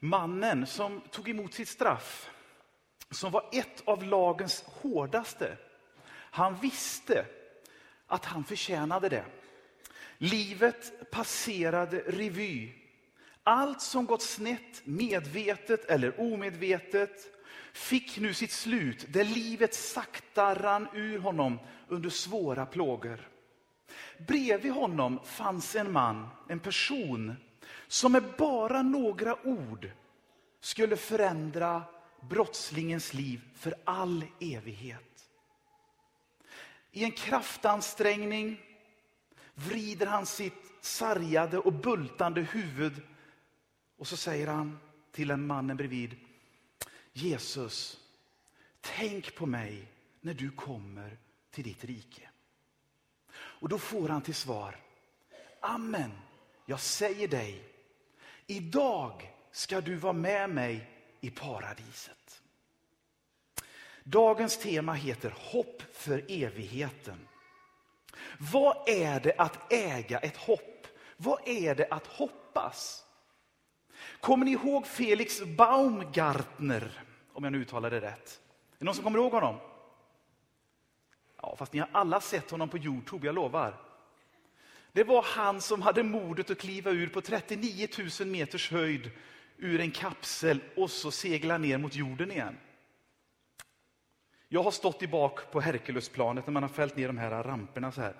Mannen som tog emot sitt straff, som var ett av lagens hårdaste, han visste att han förtjänade det. Livet passerade revy. Allt som gått snett, medvetet eller omedvetet, fick nu sitt slut där livet sakta rann ur honom under svåra plågor. Bredvid honom fanns en man, en person, som med bara några ord skulle förändra brottslingens liv för all evighet. I en kraftansträngning vrider han sitt sargade och bultande huvud och så säger han till en mannen bredvid. Jesus, tänk på mig när du kommer till ditt rike. Och då får han till svar. Amen, jag säger dig. Idag ska du vara med mig i paradiset. Dagens tema heter Hopp för evigheten. Vad är det att äga ett hopp? Vad är det att hoppas? Kommer ni ihåg Felix Baumgartner? Om jag nu uttalar det rätt. Är det någon som kommer ihåg honom? Ja, fast ni har alla sett honom på Youtube, jag lovar. Det var han som hade modet att kliva ur på 39 000 meters höjd ur en kapsel och så segla ner mot jorden igen. Jag har stått i bak på Herkulesplanet när man har fällt ner de här ramperna så här.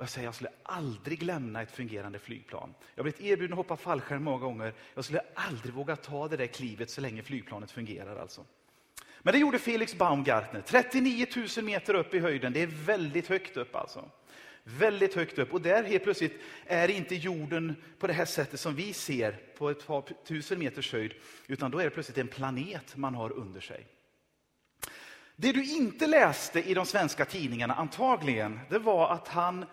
Och jag säger jag skulle aldrig lämna ett fungerande flygplan. Jag har blivit erbjuden att hoppa fallskärm många gånger. Jag skulle aldrig våga ta det där klivet så länge flygplanet fungerar. Alltså. Men det gjorde Felix Baumgartner. 39 000 meter upp i höjden. Det är väldigt högt upp alltså. Väldigt högt upp. Och där helt plötsligt är inte jorden på det här sättet som vi ser på ett par tusen meters höjd. Utan då är det plötsligt en planet man har under sig. Det du inte läste i de svenska tidningarna antagligen, det var att han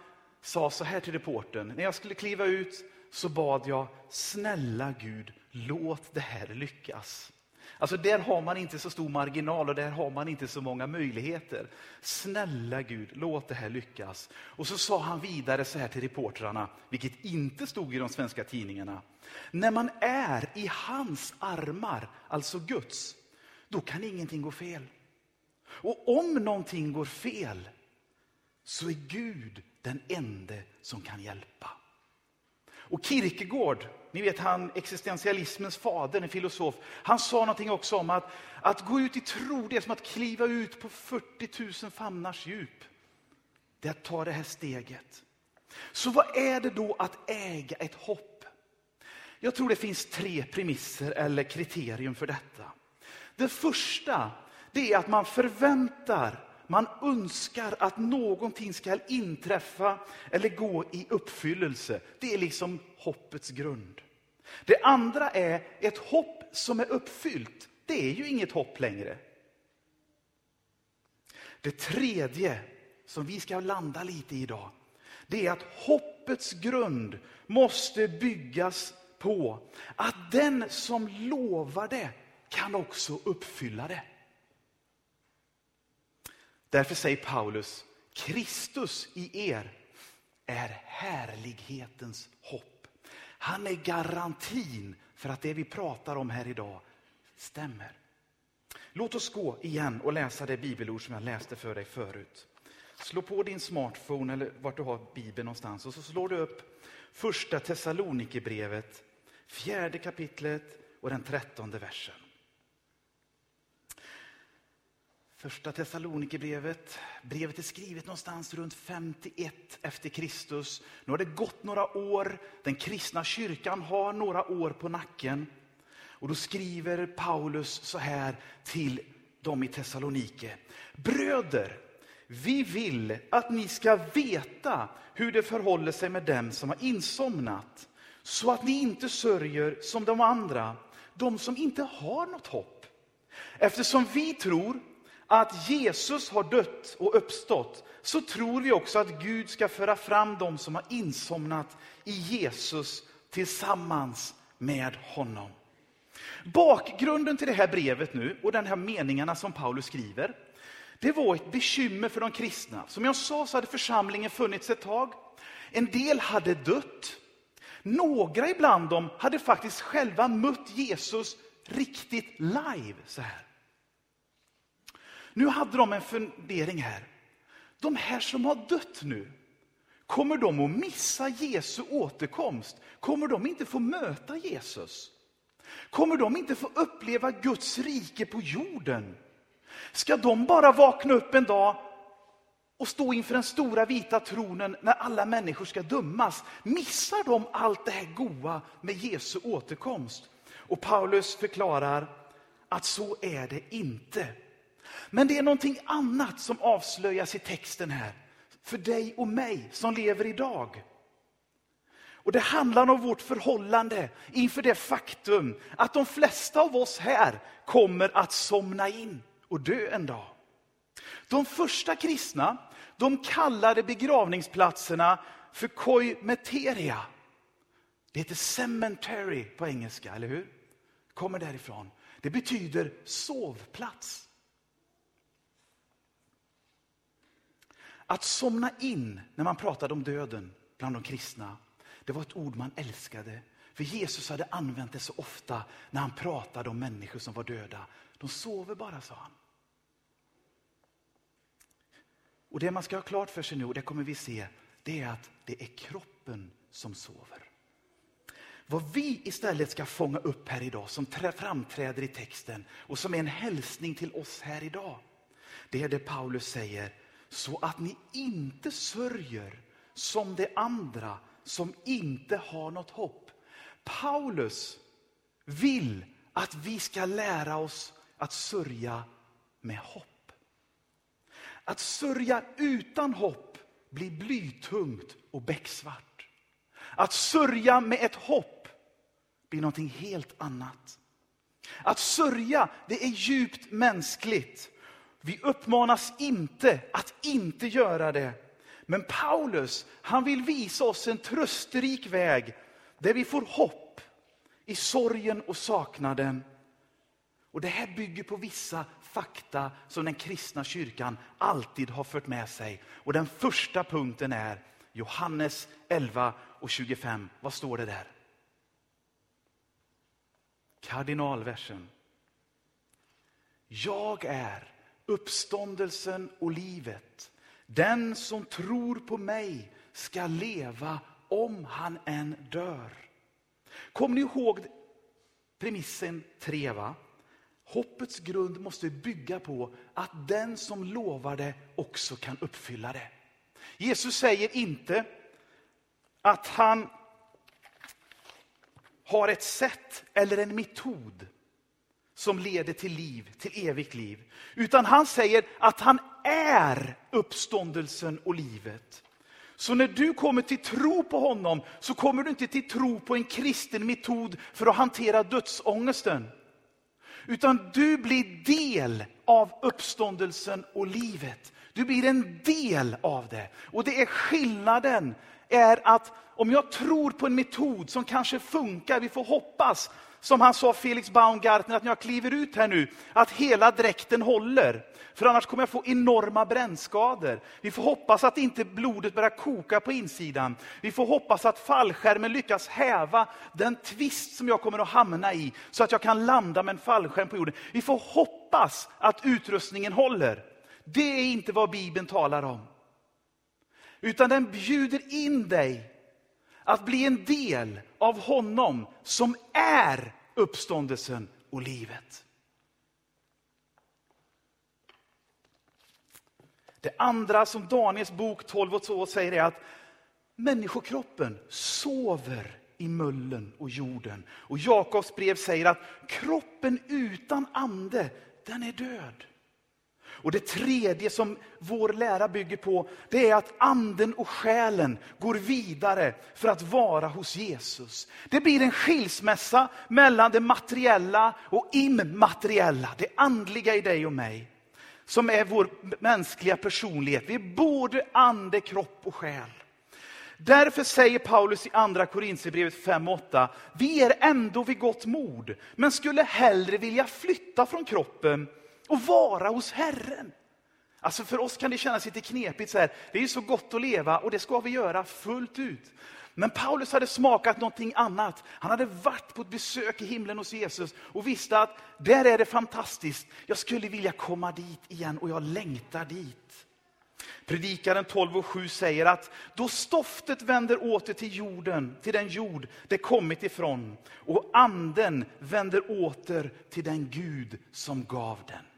sa så här till reporten. När jag skulle kliva ut så bad jag, snälla Gud, låt det här lyckas. Alltså där har man inte så stor marginal och där har man inte så många möjligheter. Snälla Gud, låt det här lyckas. Och så sa han vidare så här till reportrarna, vilket inte stod i de svenska tidningarna. När man är i hans armar, alltså Guds, då kan ingenting gå fel. Och om någonting går fel så är Gud den ende som kan hjälpa. Och Kierkegaard, ni vet han existentialismens fader, en filosof, han sa någonting också om att, att gå ut i tro, det är som att kliva ut på 40 000 famnars djup. Det är att ta det här steget. Så vad är det då att äga ett hopp? Jag tror det finns tre premisser eller kriterium för detta. Det första det är att man förväntar, man önskar att någonting ska inträffa eller gå i uppfyllelse. Det är liksom hoppets grund. Det andra är ett hopp som är uppfyllt. Det är ju inget hopp längre. Det tredje som vi ska landa lite i idag, det är att hoppets grund måste byggas på att den som lovar det kan också uppfylla det. Därför säger Paulus, Kristus i er är härlighetens hopp. Han är garantin för att det vi pratar om här idag stämmer. Låt oss gå igen och läsa det bibelord som jag läste för dig förut. Slå på din smartphone eller vart du har Bibeln någonstans och så slår du upp första Thessalonikerbrevet, fjärde kapitlet och den trettonde versen. Första Thessalonikerbrevet. Brevet är skrivet någonstans runt 51 efter Kristus. Nu har det gått några år. Den kristna kyrkan har några år på nacken. Och då skriver Paulus så här till dem i Thessalonike. Bröder, vi vill att ni ska veta hur det förhåller sig med dem som har insomnat. Så att ni inte sörjer som de andra, de som inte har något hopp. Eftersom vi tror att Jesus har dött och uppstått så tror vi också att Gud ska föra fram dem som har insomnat i Jesus tillsammans med honom. Bakgrunden till det här brevet nu och de här meningarna som Paulus skriver, det var ett bekymmer för de kristna. Som jag sa så hade församlingen funnits ett tag. En del hade dött. Några ibland dem hade faktiskt själva mött Jesus riktigt live. så här. Nu hade de en fundering här. De här som har dött nu, kommer de att missa Jesu återkomst? Kommer de inte få möta Jesus? Kommer de inte få uppleva Guds rike på jorden? Ska de bara vakna upp en dag och stå inför den stora vita tronen när alla människor ska dömas? Missar de allt det här goa med Jesu återkomst? Och Paulus förklarar att så är det inte. Men det är någonting annat som avslöjas i texten här. För dig och mig som lever idag. Och Det handlar om vårt förhållande inför det faktum att de flesta av oss här kommer att somna in och dö en dag. De första kristna de kallade begravningsplatserna för koimeteria. Det heter cemetery på engelska, eller hur? Kommer därifrån. Det betyder sovplats. Att somna in när man pratade om döden bland de kristna, det var ett ord man älskade. För Jesus hade använt det så ofta när han pratade om människor som var döda. De sover bara, sa han. Och Det man ska ha klart för sig nu, och det kommer vi se, det är att det är kroppen som sover. Vad vi istället ska fånga upp här idag, som framträder i texten och som är en hälsning till oss här idag, det är det Paulus säger, så att ni inte sörjer som de andra som inte har något hopp. Paulus vill att vi ska lära oss att sörja med hopp. Att sörja utan hopp blir blytungt och becksvart. Att sörja med ett hopp blir någonting helt annat. Att sörja, det är djupt mänskligt. Vi uppmanas inte att inte göra det. Men Paulus, han vill visa oss en trösterik väg där vi får hopp i sorgen och saknaden. Och Det här bygger på vissa fakta som den kristna kyrkan alltid har fört med sig. Och Den första punkten är Johannes 11 och 25. Vad står det där? Kardinalversen. Jag är uppståndelsen och livet. Den som tror på mig ska leva om han än dör. Kommer ni ihåg premissen 3? Va? Hoppets grund måste bygga på att den som lovar det också kan uppfylla det. Jesus säger inte att han har ett sätt eller en metod som leder till liv, till evigt liv. Utan han säger att han är uppståndelsen och livet. Så när du kommer till tro på honom så kommer du inte till tro på en kristen metod för att hantera dödsångesten. Utan du blir del av uppståndelsen och livet. Du blir en del av det. Och det är skillnaden är att om jag tror på en metod som kanske funkar, vi får hoppas, som han sa Felix Baumgartner, att när jag kliver ut här nu, att hela dräkten håller. För annars kommer jag få enorma brännskador. Vi får hoppas att inte blodet börjar koka på insidan. Vi får hoppas att fallskärmen lyckas häva den tvist som jag kommer att hamna i, så att jag kan landa med en fallskärm på jorden. Vi får hoppas att utrustningen håller. Det är inte vad Bibeln talar om. Utan den bjuder in dig att bli en del av honom som är uppståndelsen och livet. Det andra som Daniels bok 12 och 2 säger är att människokroppen sover i mullen och jorden. Och Jakobs brev säger att kroppen utan ande, den är död. Och det tredje som vår lära bygger på, det är att anden och själen går vidare för att vara hos Jesus. Det blir en skilsmässa mellan det materiella och immateriella, det andliga i dig och mig. Som är vår mänskliga personlighet. Vi är både ande, kropp och själ. Därför säger Paulus i andra Korinthierbrevet 5.8, vi är ändå vid gott mod, men skulle hellre vilja flytta från kroppen och vara hos Herren. Alltså för oss kan det kännas lite knepigt. Så här. Det är ju så gott att leva och det ska vi göra fullt ut. Men Paulus hade smakat någonting annat. Han hade varit på ett besök i himlen hos Jesus och visste att där är det fantastiskt. Jag skulle vilja komma dit igen och jag längtar dit. Predikaren 12 och 7 säger att då stoftet vänder åter till jorden, till den jord det kommit ifrån, och anden vänder åter till den Gud som gav den.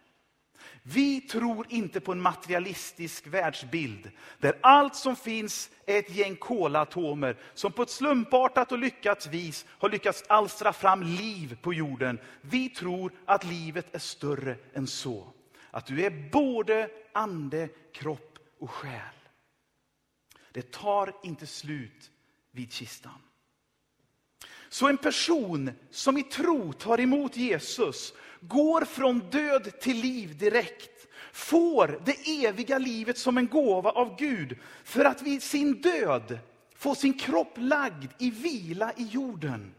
Vi tror inte på en materialistisk världsbild där allt som finns är ett gäng kolatomer som på ett slumpartat och lyckat vis har lyckats alstra fram liv på jorden. Vi tror att livet är större än så. Att du är både ande, kropp och själ. Det tar inte slut vid kistan. Så en person som i tro tar emot Jesus går från död till liv direkt. Får det eviga livet som en gåva av Gud för att vid sin död få sin kropp lagd i vila i jorden.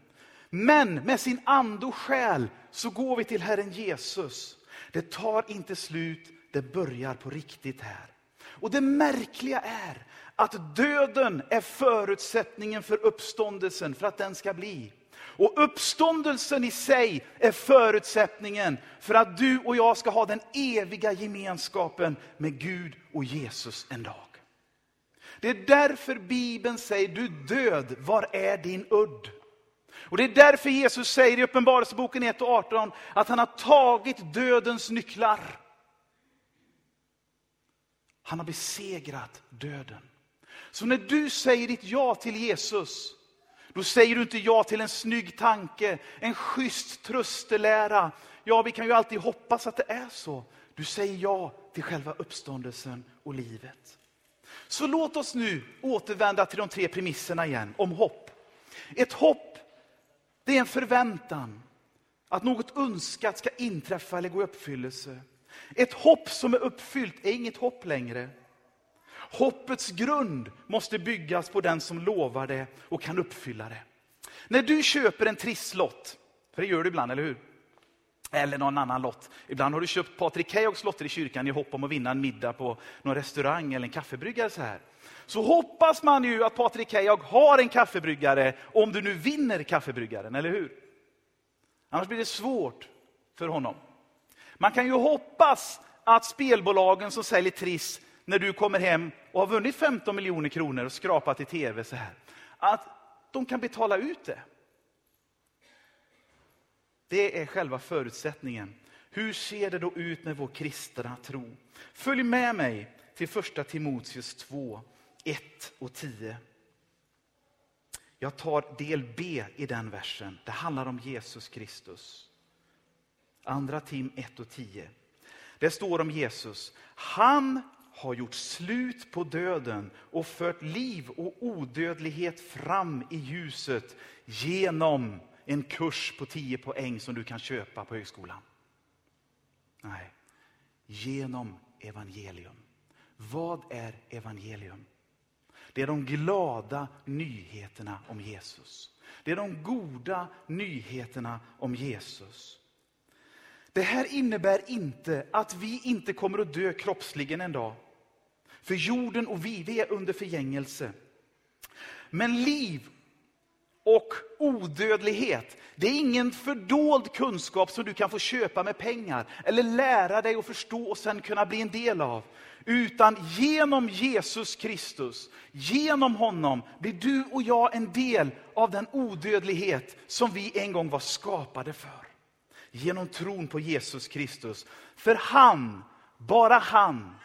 Men med sin ande och själ så går vi till Herren Jesus. Det tar inte slut, det börjar på riktigt här. Och det märkliga är att döden är förutsättningen för uppståndelsen, för att den ska bli. Och uppståndelsen i sig är förutsättningen för att du och jag ska ha den eviga gemenskapen med Gud och Jesus en dag. Det är därför Bibeln säger, du död, var är din udd? Och Det är därför Jesus säger i Uppenbarelseboken 1 och 18 att han har tagit dödens nycklar. Han har besegrat döden. Så när du säger ditt ja till Jesus, då säger du inte ja till en snygg tanke, en schysst tröstelära. Ja, vi kan ju alltid hoppas att det är så. Du säger ja till själva uppståndelsen och livet. Så låt oss nu återvända till de tre premisserna igen, om hopp. Ett hopp, det är en förväntan att något önskat ska inträffa eller gå i uppfyllelse. Ett hopp som är uppfyllt är inget hopp längre. Hoppets grund måste byggas på den som lovar det och kan uppfylla det. När du köper en trisslott, för det gör du ibland, eller hur? Eller någon annan lott. Ibland har du köpt Patrik Kejoks lotter i kyrkan i hopp om att vinna en middag på någon restaurang eller en kaffebryggare. Så, här. så hoppas man ju att Patrik Keyyok har en kaffebryggare om du nu vinner kaffebryggaren, eller hur? Annars blir det svårt för honom. Man kan ju hoppas att spelbolagen som säljer Triss när du kommer hem och har vunnit 15 miljoner kronor och skrapat i tv så här, att de kan betala ut det. Det är själva förutsättningen. Hur ser det då ut med vår kristna tro? Följ med mig till första Timoteus 2, 1 och 10. Jag tar del B i den versen. Det handlar om Jesus Kristus. Andra Tim 1 och 10. Det står om Jesus. Han har gjort slut på döden och fört liv och odödlighet fram i ljuset genom en kurs på 10 poäng som du kan köpa på högskolan. Nej, genom evangelium. Vad är evangelium? Det är de glada nyheterna om Jesus. Det är de goda nyheterna om Jesus. Det här innebär inte att vi inte kommer att dö kroppsligen en dag. För jorden och vi, vi är under förgängelse. Men liv och odödlighet, det är ingen fördold kunskap som du kan få köpa med pengar eller lära dig att förstå och sen kunna bli en del av. Utan genom Jesus Kristus, genom honom blir du och jag en del av den odödlighet som vi en gång var skapade för. Genom tron på Jesus Kristus. För han, bara han,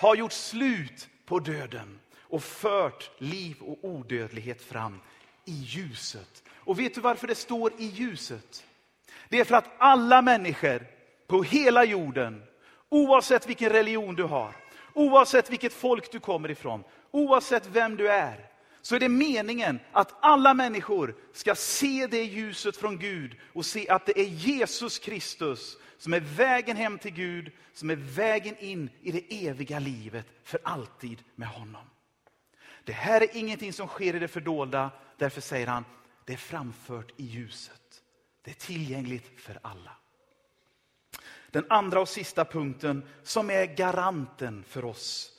har gjort slut på döden och fört liv och odödlighet fram i ljuset. Och vet du varför det står i ljuset? Det är för att alla människor på hela jorden, oavsett vilken religion du har, oavsett vilket folk du kommer ifrån, oavsett vem du är, så är det meningen att alla människor ska se det ljuset från Gud och se att det är Jesus Kristus som är vägen hem till Gud, som är vägen in i det eviga livet för alltid med honom. Det här är ingenting som sker i det fördolda, därför säger han, det är framfört i ljuset. Det är tillgängligt för alla. Den andra och sista punkten som är garanten för oss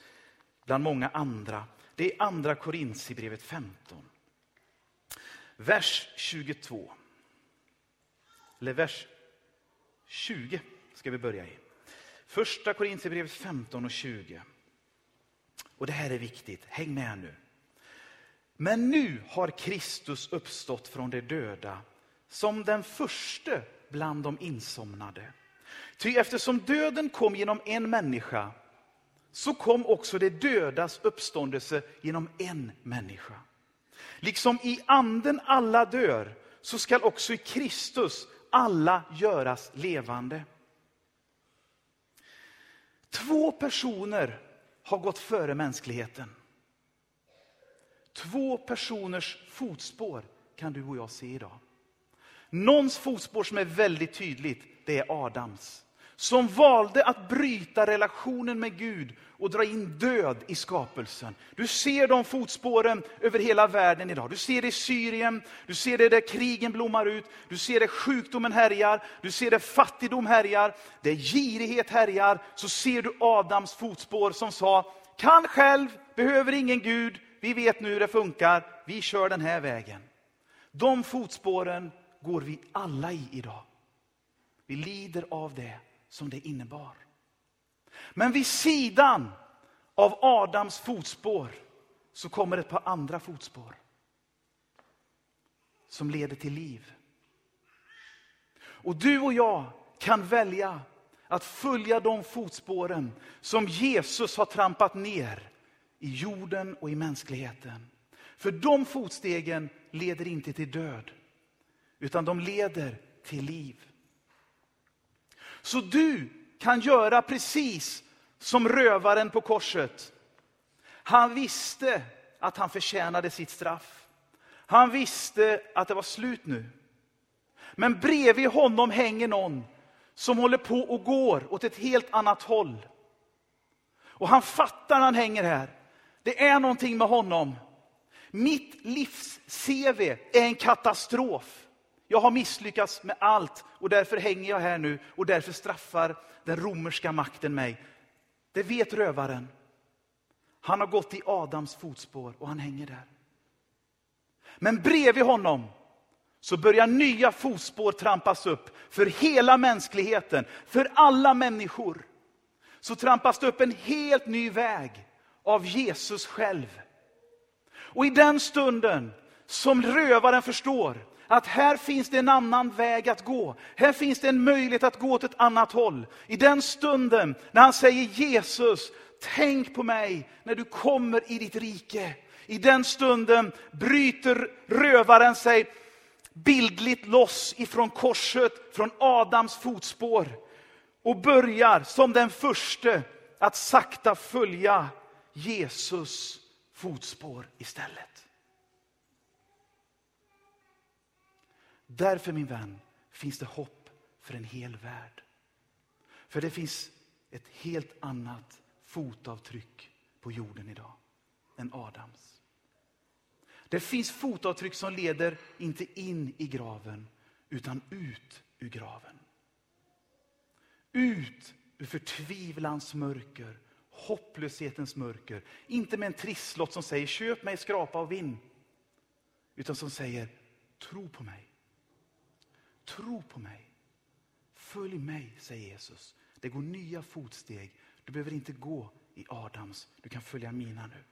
bland många andra, det är andra Korintierbrevet 15. Vers 22. Eller vers 20 ska vi börja i. Första Korintierbrevet 15 och 20. Och det här är viktigt, häng med nu. Men nu har Kristus uppstått från de döda som den första bland de insomnade. Ty eftersom döden kom genom en människa så kom också det dödas uppståndelse genom en människa. Liksom i anden alla dör, så skall också i Kristus alla göras levande. Två personer har gått före mänskligheten. Två personers fotspår kan du och jag se idag. Någons fotspår som är väldigt tydligt, det är Adams. Som valde att bryta relationen med Gud och dra in död i skapelsen. Du ser de fotspåren över hela världen idag. Du ser det i Syrien, du ser det där krigen blommar ut, du ser det sjukdomen härjar, du ser det fattigdom härjar, det girighet härjar. Så ser du Adams fotspår som sa, kan själv, behöver ingen Gud, vi vet nu hur det funkar, vi kör den här vägen. De fotspåren går vi alla i idag. Vi lider av det som det innebar. Men vid sidan av Adams fotspår så kommer ett par andra fotspår som leder till liv. Och du och jag kan välja att följa de fotspåren som Jesus har trampat ner i jorden och i mänskligheten. För de fotstegen leder inte till död, utan de leder till liv. Så du kan göra precis som rövaren på korset. Han visste att han förtjänade sitt straff. Han visste att det var slut nu. Men bredvid honom hänger någon som håller på och går åt ett helt annat håll. Och han fattar när han hänger här. Det är någonting med honom. Mitt livs CV är en katastrof. Jag har misslyckats med allt och därför hänger jag här nu och därför straffar den romerska makten mig. Det vet rövaren. Han har gått i Adams fotspår och han hänger där. Men bredvid honom så börjar nya fotspår trampas upp för hela mänskligheten, för alla människor. Så trampas det upp en helt ny väg av Jesus själv. Och i den stunden som rövaren förstår att här finns det en annan väg att gå. Här finns det en möjlighet att gå åt ett annat håll. I den stunden när han säger Jesus, tänk på mig när du kommer i ditt rike. I den stunden bryter rövaren sig bildligt loss ifrån korset, från Adams fotspår och börjar som den första att sakta följa Jesus fotspår istället. Därför min vän finns det hopp för en hel värld. För det finns ett helt annat fotavtryck på jorden idag än Adams. Det finns fotavtryck som leder inte in i graven utan ut ur graven. Ut ur förtvivlans mörker, hopplöshetens mörker. Inte med en trisslott som säger köp mig, skrapa och vinn. Utan som säger tro på mig. Tro på mig. Följ mig, säger Jesus. Det går nya fotsteg. Du behöver inte gå i Adams, du kan följa mina nu.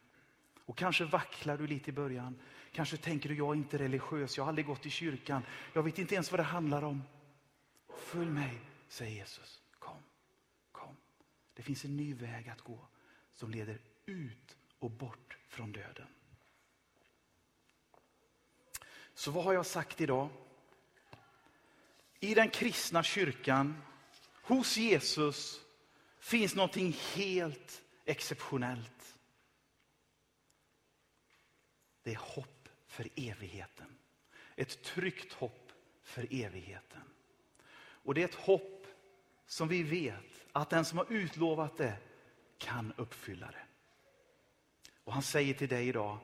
Och kanske vacklar du lite i början. Kanske tänker du, jag är inte religiös, jag har aldrig gått i kyrkan. Jag vet inte ens vad det handlar om. Följ mig, säger Jesus. Kom, kom. Det finns en ny väg att gå som leder ut och bort från döden. Så vad har jag sagt idag? I den kristna kyrkan, hos Jesus, finns någonting helt exceptionellt. Det är hopp för evigheten. Ett tryggt hopp för evigheten. Och det är ett hopp som vi vet att den som har utlovat det kan uppfylla det. Och han säger till dig idag,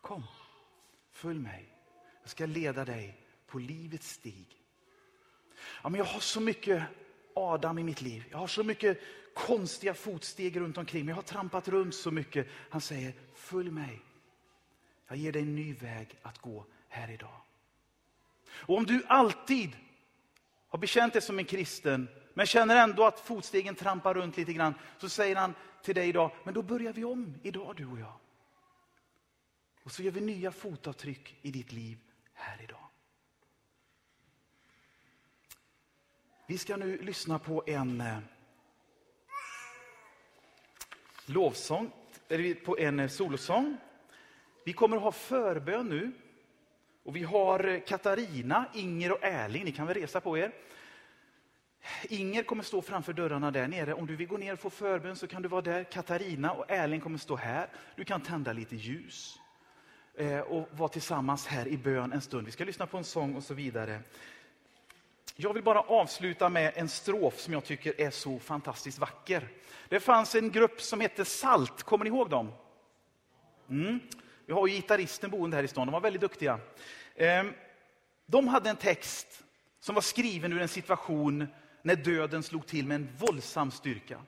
kom, följ mig. Jag ska leda dig på livets stig. Ja, men jag har så mycket Adam i mitt liv. Jag har så mycket konstiga fotsteg runt omkring mig. Jag har trampat runt så mycket. Han säger, följ mig. Jag ger dig en ny väg att gå här idag. Och om du alltid har bekänt dig som en kristen, men känner ändå att fotstegen trampar runt lite grann, så säger han till dig idag, men då börjar vi om idag du och jag. Och så gör vi nya fotavtryck i ditt liv här idag. Vi ska nu lyssna på en eh, lovsång, eller på en eh, solosång. Vi kommer att ha förbön nu. Och vi har eh, Katarina, Inger och Erling. Ni kan väl resa på er. Inger kommer stå framför dörrarna där nere. Om du vill gå ner och få förbön så kan du vara där. Katarina och Erling kommer stå här. Du kan tända lite ljus eh, och vara tillsammans här i bön en stund. Vi ska lyssna på en sång och så vidare. Jag vill bara avsluta med en strof som jag tycker är så fantastiskt vacker. Det fanns en grupp som hette Salt, kommer ni ihåg dem? Mm. Vi har ju gitarristen boende här i stan, de var väldigt duktiga. Ehm, de hade en text som var skriven ur en situation när döden slog till med en våldsam styrka.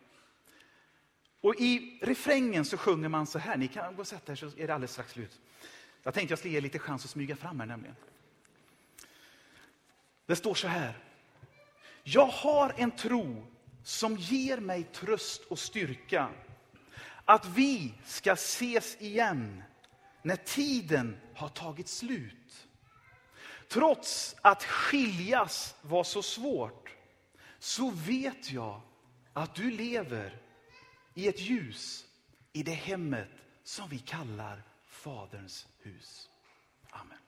Och i refrängen så sjunger man så här, ni kan gå och sätta er så är det alldeles strax slut. Jag tänkte jag skulle ge lite chans att smyga fram här nämligen. Det står så här. Jag har en tro som ger mig tröst och styrka. Att vi ska ses igen när tiden har tagit slut. Trots att skiljas var så svårt, så vet jag att du lever i ett ljus i det hemmet som vi kallar Faderns hus. Amen.